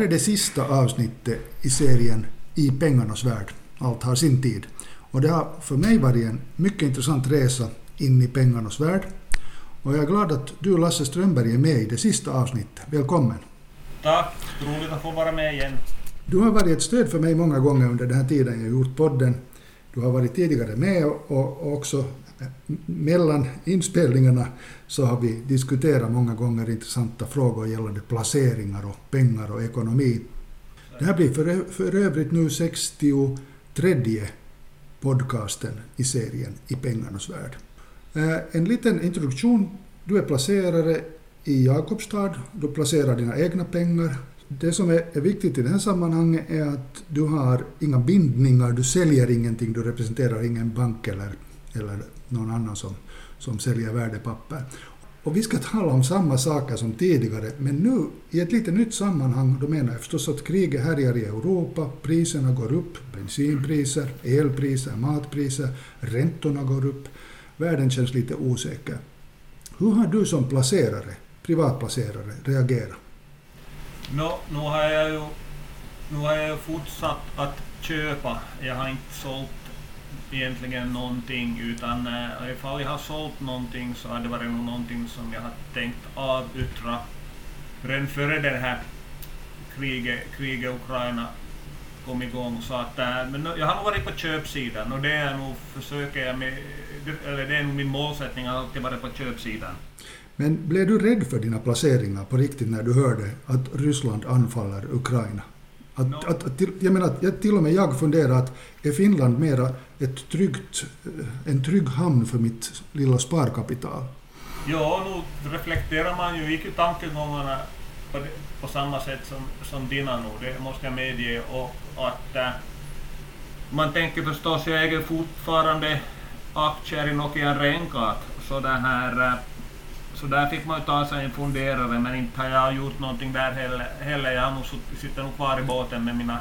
här är det sista avsnittet i serien I pengarnas värld. Allt har sin tid. Och det har för mig varit en mycket intressant resa in i pengarnas värld. Och jag är glad att du Lasse Strömberg är med i det sista avsnittet. Välkommen! Tack! Roligt att få vara med igen. Du har varit ett stöd för mig många gånger under den här tiden jag gjort podden. Du har varit tidigare med och, också mellan inspelningarna så har vi diskuterat många gånger intressanta frågor gällande placeringar och pengar och ekonomi. Det här blir för, för övrigt nu 63 podcasten i serien I pengarnas värld. Eh, en liten introduktion. Du är placerare i Jakobstad. Du placerar dina egna pengar. Det som är viktigt i det här sammanhanget är att du har inga bindningar, du säljer ingenting, du representerar ingen bank eller, eller någon annan som, som säljer värdepapper. Och vi ska tala om samma saker som tidigare, men nu i ett lite nytt sammanhang. Då menar jag förstås att kriget härjar i Europa, priserna går upp, bensinpriser, elpriser, matpriser, räntorna går upp. Världen känns lite osäker. Hur har du som placerare, privatplacerare, reagerat? No, nu har jag ju nu har jag fortsatt att köpa. Jag har inte sålt egentligen någonting utan äh, ifall jag har sålt någonting så har det varit någonting som jag har tänkt avyttra redan före det här kriget, kriget Ukraina kom igång. Så att, äh, men jag har nog varit på köpsidan och det är nog, försöker jag med, eller det är nog min målsättning att alltid vara på köpsidan. Men blev du rädd för dina placeringar på riktigt när du hörde att Ryssland anfaller Ukraina? Att, no. att, att, jag menar, att till och med jag funderar att är Finland mera ett tryggt, eh, en trygg hamn för mitt lilla sparkapital? Ja, nu reflekterar man ju, gick ju tankegångarna på, på samma sätt som, som dina nu, det måste jag medge. Och att äh, man tänker förstås, jag äger fortfarande aktier i Nokia Renkat, så det här äh, så där fick man ju ta sig en funderare, men inte har jag gjort någonting där heller. heller. Jag har nog sitter nog kvar i båten med mina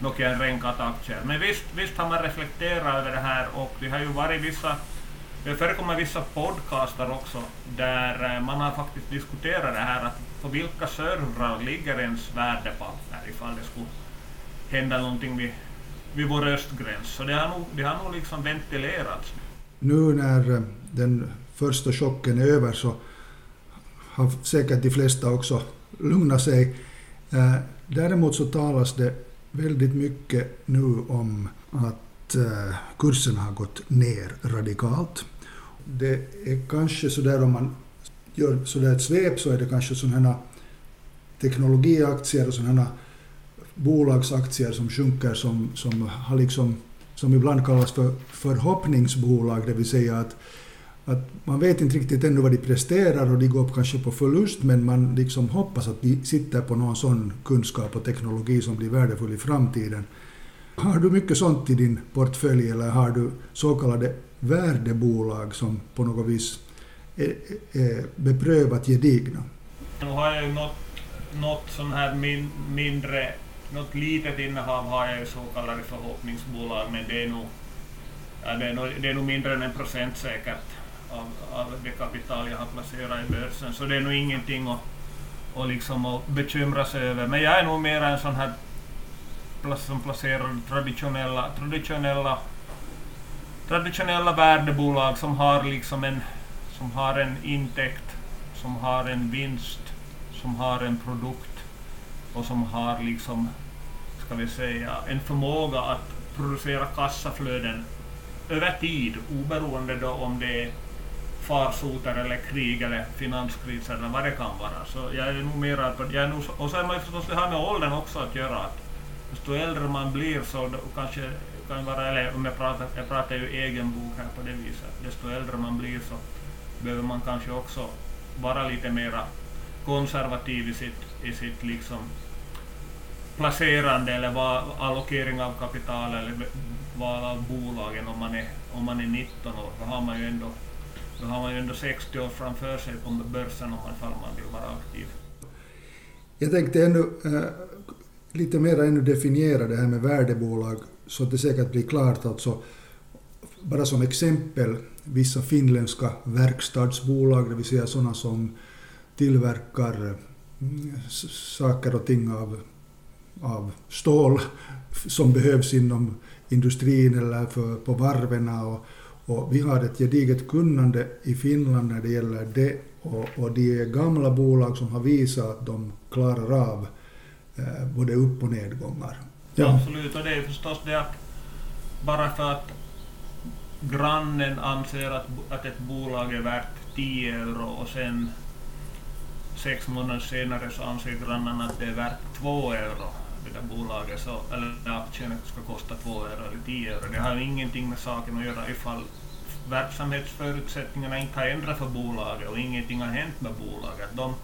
Nokia Renkat-aktier. Men visst, visst har man reflekterat över det här och det har ju varit vissa det förekommer vissa podcaster också där eh, man har faktiskt diskuterat det här att på vilka servrar ligger ens värdepapper ifall det skulle hända någonting vid, vid vår östgräns. Så det har nog, det har nog liksom ventilerats. Nu när eh, den första chocken är över så har säkert de flesta också lugnat sig. Eh, däremot så talas det väldigt mycket nu om att eh, kursen har gått ner radikalt. Det är kanske så där om man gör sådär ett svep så är det kanske sådana teknologiaktier och sådana bolagsaktier som sjunker som, som har liksom som ibland kallas för förhoppningsbolag, det vill säga att att man vet inte riktigt ännu vad de presterar och de går kanske på förlust men man liksom hoppas att de sitter på någon sån kunskap och teknologi som blir värdefull i framtiden. Har du mycket sånt i din portfölj eller har du så kallade värdebolag som på något vis är, är beprövat gedigna? Nu har jag ju något, något sån här min, mindre, något litet innehav har jag ju så kallade förhoppningsbolag men det är nog, ja, det är nog, det är nog mindre än en procent säkert av, av det kapital jag har placerat i börsen. Så det är nog ingenting att, att, liksom att bekymra sig över. Men jag är nog mer en sån här som placerar traditionella, traditionella, traditionella värdebolag som har liksom en, som har en intäkt, som har en vinst, som har en produkt och som har liksom, ska vi säga, en förmåga att producera kassaflöden över tid, oberoende då om det är farsoter eller krig eller finanskris eller vad det kan vara. Så jag är nog mera, jag är nog, och så är man förstås, det har med åldern också att göra. Att desto äldre man blir så kanske kan vara, eller om jag pratar, jag pratar ju egen bok här på det viset, desto äldre man blir så behöver man kanske också vara lite mera konservativ i sitt, i sitt liksom placerande eller allokering av kapital eller val av bolagen om man är, om man är 19 år. Då har man ju ändå då har man ju ändå 60 år framför sig på börsen om man, man vill vara aktiv. Jag tänkte ännu äh, lite mer ännu definiera det här med värdebolag så att det säkert blir klart. Alltså, bara som exempel, vissa finländska verkstadsbolag, det vill säga sådana som tillverkar mm, saker och ting av av stål som behövs inom industrin eller för, på varven. Och, och vi har ett gediget kunnande i Finland när det gäller det och, och de är gamla bolag som har visat att de klarar av eh, både upp och nedgångar. Ja. Absolut, och det är förstås det att bara för att grannen anser att, att ett bolag är värt 10 euro och sen sex månader senare så anser grannen att det är värt 2 euro, det där bolaget, så, eller aktien ska kosta 2 euro eller 10 euro. Det har ju ingenting med saken att göra ifall verksamhetsförutsättningarna inte har ändrats för bolaget och ingenting har hänt med bolaget. De,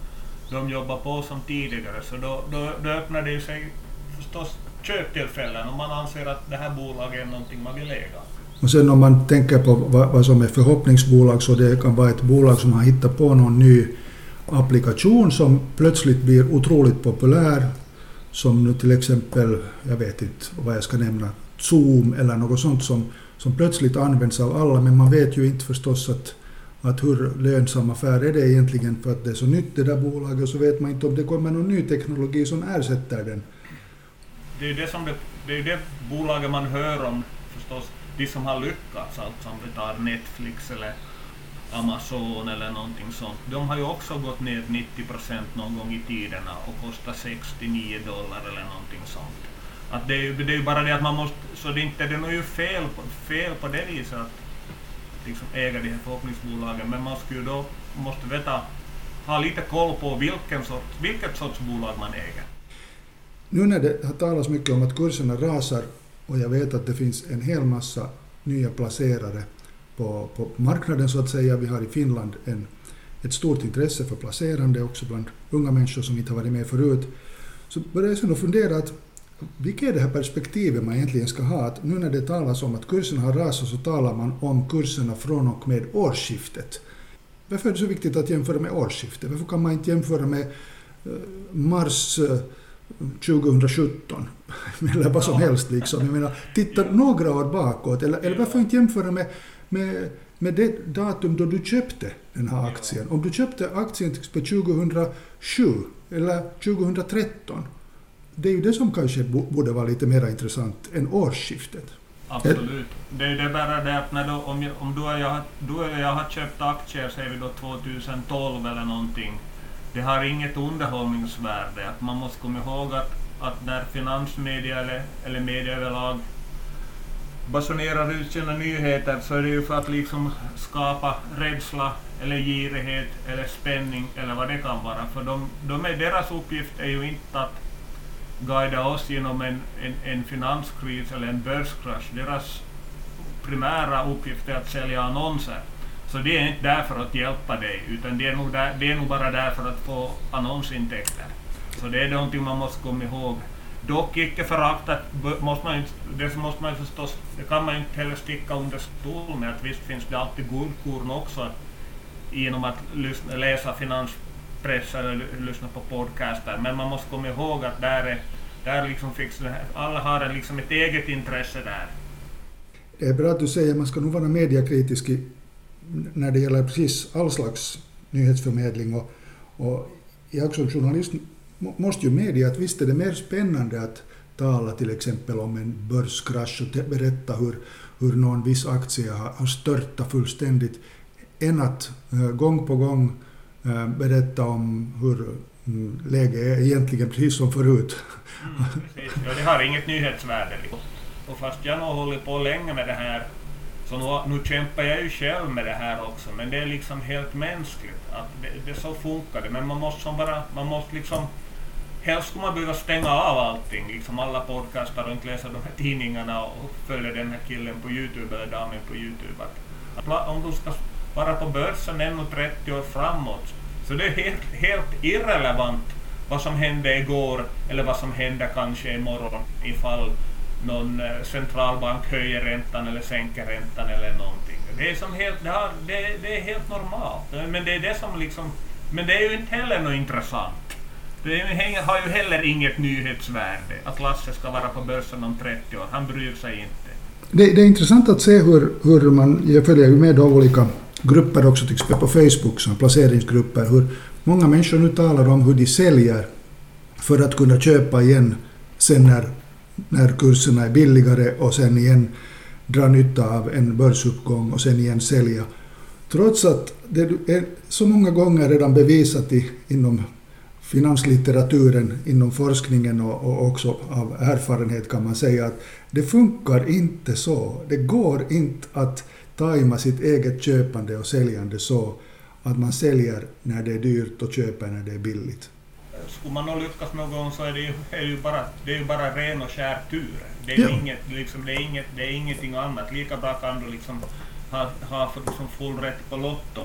de jobbar på som tidigare, så då, då, då öppnar det sig förstås köptillfällen om man anser att det här bolaget är någonting man vill äga. Och sen om man tänker på vad, vad som är förhoppningsbolag så det kan vara ett bolag som har hittat på någon ny applikation som plötsligt blir otroligt populär. Som nu till exempel, jag vet inte vad jag ska nämna, Zoom eller något sånt som, som plötsligt används av alla men man vet ju inte förstås att, att hur lönsam affär är det egentligen för att det är så nytt det där bolaget och så vet man inte om det kommer någon ny teknologi som ersätter den. Det är det, som det, det, är det bolaget man hör om förstås de som har lyckats, alltså om vi tar Netflix eller Amazon eller någonting sånt, de har ju också gått ner 90 procent någon gång i tiderna och kostar 69 dollar eller någonting sånt. Att det, är, det är ju bara det att man måste, så det, inte, det är ju fel, fel på det viset att liksom äga de här förhoppningsbolagen, men man skulle ju då måste veta, ha lite koll på vilken sorts, vilket sorts bolag man äger. Nu när det har talats mycket om att kurserna rasar och jag vet att det finns en hel massa nya placerare på, på marknaden så att säga. Vi har i Finland en, ett stort intresse för placerande också bland unga människor som inte har varit med förut. Så började jag sen fundera att vilket är det här perspektivet man egentligen ska ha? Att nu när det talas om att kurserna har rasat så talar man om kurserna från och med årsskiftet. Varför är det så viktigt att jämföra med årsskiftet? Varför kan man inte jämföra med eh, mars 2017 eh, eller vad som helst. Liksom. Jag menar, titta några år bakåt, eller, eller varför inte jämföra med med, med det datum då du köpte den här aktien. Om du köpte aktien på 2007 eller 2013, det är ju det som kanske borde vara lite mer intressant än årsskiftet. Absolut. Det är det bara det att när då, om, jag, om du, och jag, du och jag har köpt aktier, säger vi då 2012 eller någonting, det har inget underhållningsvärde. Att man måste komma ihåg att, att när finansmedia eller, eller media överlag basunerar ut sina nyheter så är det ju för att liksom skapa rädsla eller girighet eller spänning eller vad det kan vara. För de, de är, deras uppgift är ju inte att guida oss genom en, en, en finanskris eller en börskrasch. Deras primära uppgift är att sälja annonser. Så det är inte där för att hjälpa dig, utan det är nog, där, det är nog bara där för att få annonsintäkter. Så det är någonting man måste komma ihåg. Dock icke föraktat måste man det måste man förstås, det kan man inte heller sticka under stol med att visst finns det alltid guldkorn också genom att lyssna, läsa finanspress eller lyssna på podcaster, men man måste komma ihåg att där är, där liksom fix, alla har en, liksom ett eget intresse där. Det är bra att du säger att man ska nog vara mediakritisk när det gäller precis all slags nyhetsförmedling och, och jag som journalist måste ju medge att visst är det mer spännande att tala till exempel om en börskrasch och berätta hur, hur någon viss aktie har, har störtat fullständigt än att eh, gång på gång eh, berätta om hur mm, läget är egentligen precis som förut. Mm, ja, det har inget nyhetsvärde. Liksom. Och fast jag har hållit på länge med det här så nu, nu kämpar jag ju själv med det här också, men det är liksom helt mänskligt. Att det, det så funkar det, men man måste, som bara, man måste liksom helst skulle man behöva stänga av allting, liksom alla podcastar och inte läsa de här tidningarna och följa den här killen på Youtube eller damen på Youtube. Att, att om du ska vara på börsen ännu 30 år framåt, så det är helt, helt irrelevant vad som hände igår eller vad som händer kanske imorgon ifall någon eh, centralbank höjer räntan eller sänker räntan eller någonting. Det är, som helt, det, har, det, det är helt normalt. Men det är det som liksom, men det är ju inte heller något intressant. Det har ju heller inget nyhetsvärde att Lasse ska vara på börsen om 30 år. Han bryr sig inte. Det, det är intressant att se hur, hur man, jag följer ju med olika grupper också, till exempel på Facebook, som placeringsgrupper, hur många människor nu talar om hur de säljer för att kunna köpa igen sen när, när kurserna är billigare och sen igen dra nytta av en börsuppgång och sen igen sälja. Trots att det är så många gånger redan bevisat i, inom finanslitteraturen, inom forskningen och, och också av erfarenhet kan man säga att det funkar inte så. Det går inte att tajma sitt eget köpande och säljande så att man säljer när det är dyrt och köper när det är billigt. Skulle man nog lyckas någon gång så är det ju, är det ju, bara, det är ju bara ren och skär tur. Det är, Ja. inget, liksom, det, är inget, det är ingenting annat. Lika bra kan du liksom ha, ha liksom full rätt på Lotto.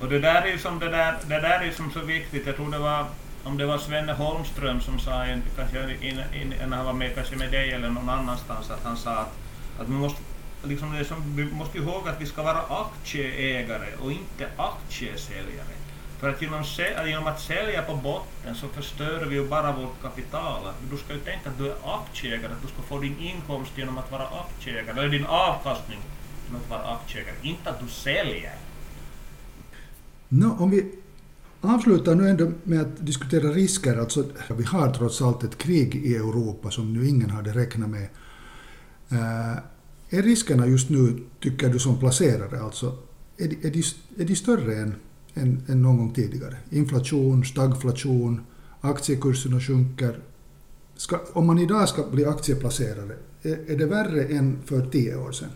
Och det där är ju som, det där, det där är som så viktigt. Jag tror det var om det var Svenne Holmström som sa, en, kanske in, in, när han var med, kanske med dig eller någon annanstans, att han sa att, att vi, måste, liksom det som, vi måste ihåg att vi ska vara aktieägare och inte aktiesäljare. För att genom, genom att sälja på botten så förstör vi ju bara vårt kapital. Du ska ju tänka att du är aktieägare, att du ska få din inkomst genom att vara aktieägare, eller din avkastning genom att vara aktieägare, inte att du säljer. No, om vi avslutar nu ändå med att diskutera risker. Alltså, vi har trots allt ett krig i Europa som nu ingen hade räknat med. Eh, är riskerna just nu, tycker du som placerare, alltså, är, de, är, de, är de större än, än, än någon gång tidigare? Inflation, stagflation, aktiekurserna sjunker. Ska, om man idag ska bli aktieplacerare, är, är det värre än för tio år sedan?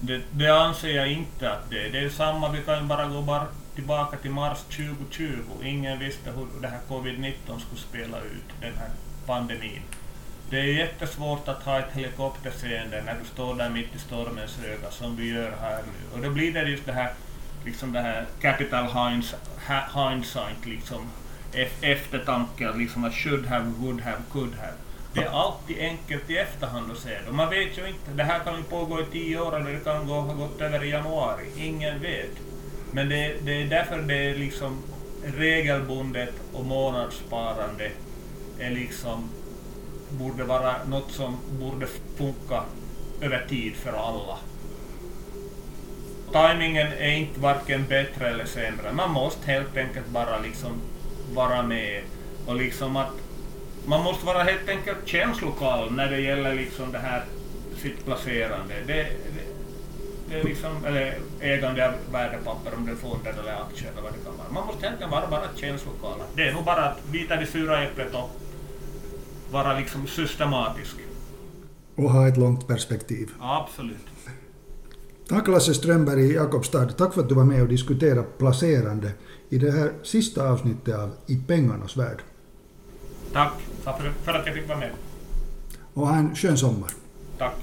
Det, det anser jag inte att det är. Det är samma, vi kan bara gå bara tillbaka till mars 2020. Ingen visste hur det här covid-19 skulle spela ut, den här pandemin. Det är jättesvårt att ha ett helikopterseende när du står där mitt i stormens öga som vi gör här nu. Och då blir det just det här, liksom det här capital hinds, hindsight, liksom eftertanke, liksom att should have, would have, could have. Det är alltid enkelt i efterhand att se det. Man vet ju inte, det här kan ju pågå i tio år eller det kan gå, ha gått över i januari. Ingen vet. Men det, det är därför det är liksom regelbundet och månadssparande är liksom borde vara något som borde funka över tid för alla. Timingen är inte varken bättre eller sämre. Man måste helt enkelt bara liksom vara med och liksom att man måste vara helt enkelt känslokall när det gäller liksom det här sitt placerande. Det, det, är liksom, eller ägande av värdepapper, om det är fonder eller aktier eller vad det kan vara. Man måste enkelt vara bara känslokall. Det är nog bara att bita det sura äpplet och vara liksom systematisk. Och ha ett långt perspektiv. Absolut. Tack Lasse Strömberg i Jakobstad. Tack för att du var med och diskuterade placerande i det här sista avsnittet av I pengarnas värld. Tack för att jag fick vara med. Och ha en skön sommar. Tack.